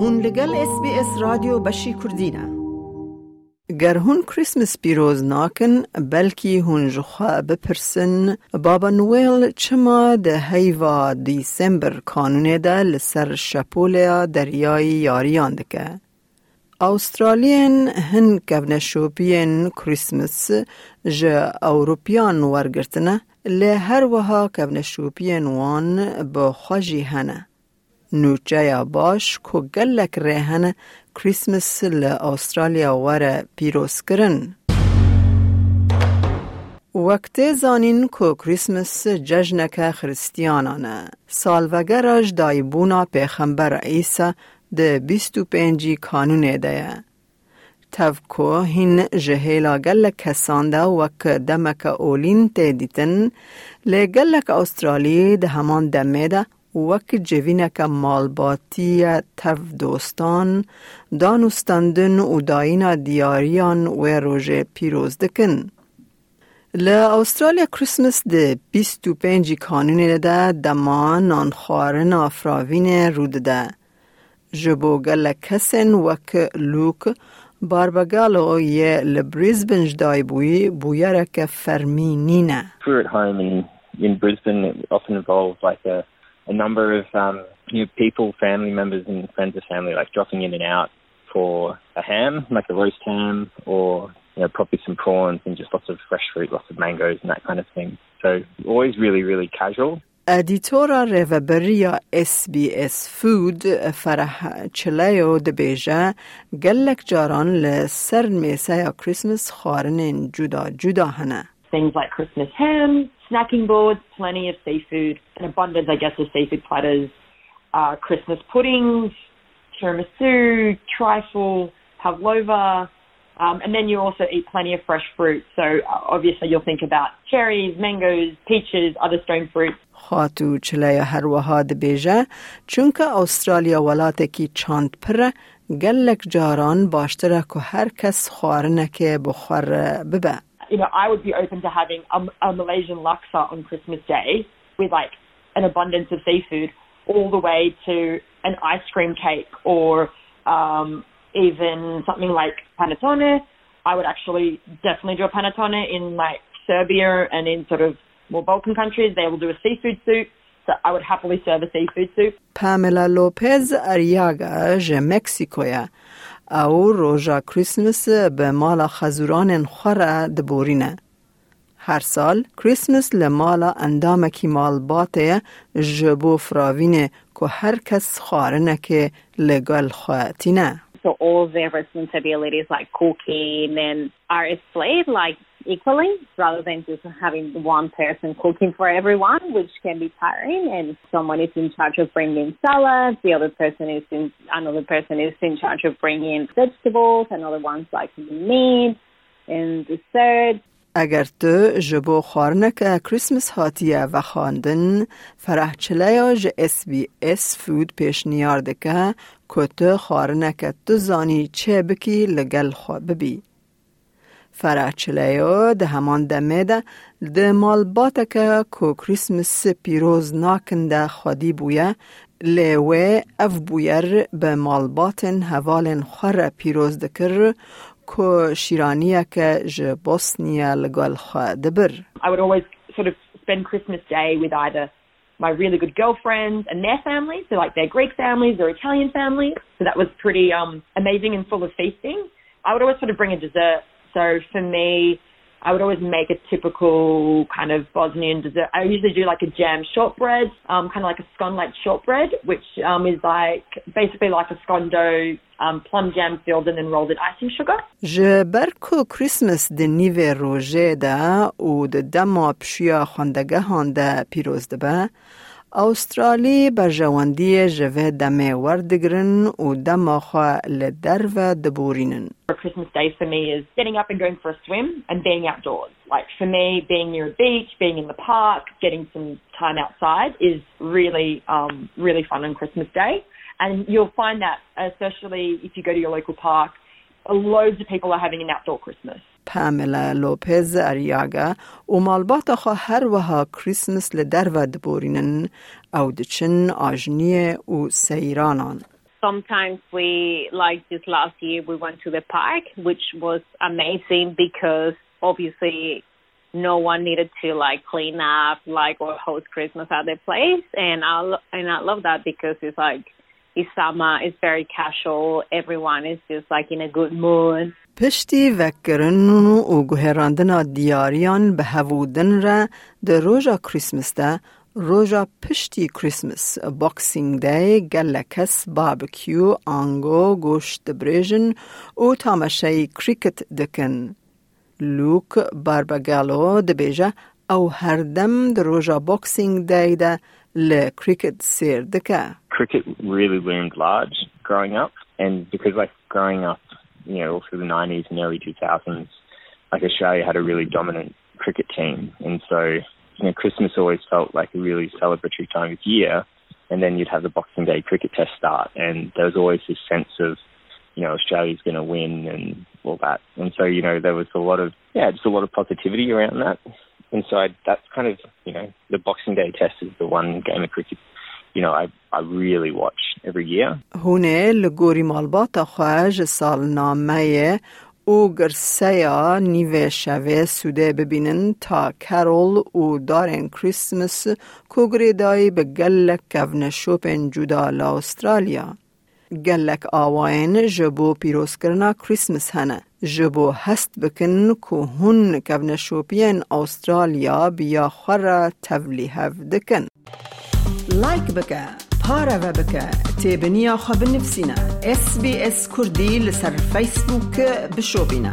هون لگل اس بی اس رادیو بشی کردینه گر هون کریسمس پیروز ناکن بلکی هون جخوا بپرسن بابا نویل چما ده هیوا دیسمبر کانونه ده لسر شپولیا دریای یاریان دکه استرالین هن کونشوپین کریسمس جه اوروپیان ورگرتنه لی هر وها کونشوپین وان با خوشی هنه. نوچه باش که گلک ریهن کریسمس ل استرالیا وره پیروز کرن. وقت زانین که کریسمس جشنک خریستیانانه. سالوگراج دایبونا پیخمبر عیسی ده بیست و پنجی کانونه ده تفکو هین جهیلا گل کسان ده وک دمک اولین تیدیتن لی گلک استرالی ده همان دمه ده وک جوینک مالباتی تف دوستان دانستندن و داینا دیاریان و روژه پیروز دکن. ل استرالیا کریسمس ده 25 کانون ده دما نانخوارن افراوین رود ده. جبو گل کسن وک لوک باربگالو یه لبریزبن جدای بوی بویرک فرمینینه. We're at home in, in Brisbane. It often involves like a, a number of um, you know, people, family members and friends of family like dropping in and out for a ham, like a roast ham, or you know, probably some prawns and just lots of fresh fruit, lots of mangoes and that kind of thing. So always really, really casual. ادیتورا ریوبریا اس بی اس فود فرح چلیو دبیجه گلک جاران لسر میسه یا کریسمس خارن جدا جدا هنه. Things like Christmas ham, snacking boards, plenty of seafood, an abundance, I guess, of seafood platters, uh, Christmas puddings, tiramisu, trifle, pavlova, um, and then you also eat plenty of fresh fruit. So uh, obviously you'll think about cherries, mangoes, peaches, other stone fruit. خاتو چلیا هر وها دبیجه چونکه استرالیا ولاته کی چاند پره گلک جاران باشتره که هر کس خوارنه که بخور ببه. you know, I would be open to having a, a Malaysian laksa on Christmas Day with like an abundance of seafood, all the way to an ice cream cake or um, even something like panettone. I would actually definitely do a panettone in like Serbia and in sort of more Balkan countries. They will do a seafood soup. So I would happily serve a seafood soup. Pamela Lopez Arriaga je Mexico. او روژا کریسمس به مالا خزوران خوره دبورینه. هر سال کریسمس لمالا اندامکی مال باته جبو فراوینه که هر کس خارنه که لگل خواتینه. So all their responsibilities like cooking and are split like equally rather than just having one person cooking for everyone, which can be tiring. And someone is in charge of bringing salads, the other person is in another person is in charge of bringing vegetables, another one's like meat and dessert. اگر تو جبو خارنک کریسمس هاتیه و خواندن فرح چلیا ج اس بی اس فود پیش نیار دکه که تو خارنک تو زانی چه بکی لگل خوا ببی. فرح چلیا ده همان دمه ده ده مال که کریسمس پیروز ناکنده خودی بویه لیوه اف بویر به مالباتن هوالن خور پیروز دکر که شیرانیه که ج بوسنیا لگل خواه دبر. I would always sort of spend Christmas Day with either my really good girlfriends and their families, so like their Greek families, their Italian families. So that was pretty um, amazing and full of feasting. I would always sort of bring a dessert. So for me, I would always make a typical kind of Bosnian dessert. I usually do like a jam shortbread, um, kind of like a scone-like shortbread, which um, is like basically like a scone dough, um, plum jam filled and then rolled in icing sugar. Ji Christmas de nîvê rojê de û di dema pşûya pîroz به استرالی به جواندی جوه دمه وردگرن و دما خواه لدر و دبورینن. A Christmas day for me is getting up and going for a swim and being outdoors. Like for me, being near a beach, being in the park, getting some time outside is really, um, really fun on Christmas Day. And you'll find that, especially if you go to your local park, loads of people are having an outdoor Christmas. پاملا لوپز اریاگا و مالبات خوا هر وها کریسمس لدر و دبورینن او دچن آجنیه و سیرانان. sometimes we, like this last year, we went to the park, which was amazing because obviously no one needed to like clean up like or host Christmas at their place, and I and I love that because it's like it's summer, it's very casual, everyone is just like in a good mood. Piştî vekkirin û guherandina diyariyan bi hevûdin re di roja Christmas de roja piştî Christmas Boxing Day gelek kes barbekü, ango, goş dibêjin û tameşeyî cricket dikin. Luke Barbagalo dibêje ew herdem di roja Boxing Day de li cricket sêr dike. Cricket really loomed large growing up and because like growing up you know, through the 90s and early 2000s, like Australia had a really dominant cricket team. And so, you know, Christmas always felt like a really celebratory time of year. And then you'd have the Boxing Day cricket test start. And there was always this sense of, you know, Australia's going to win and all that. And so, you know, there was a lot of, yeah, just a lot of positivity around that. And so I, that's kind of, you know, the Boxing Day test is the one game of cricket you know, I, I really watch every year. هونه لگوری مالبات خواهج سال نامه او گرسیا نیوه شوه سوده ببینن تا کرول و دارن کریسمس کوگری دای به گلک کون شوپن جدا لا استرالیا. گلک آواین جبو پیروز کرنا کریسمس هنه. جبو هست بکن که هن کون شوپین استرالیا بیا خورا تبلیه دکن. لايك بكا بارا بك تابنيا خبر نفسنا اس بي اس كردي لسر فيسبوك بشوبنا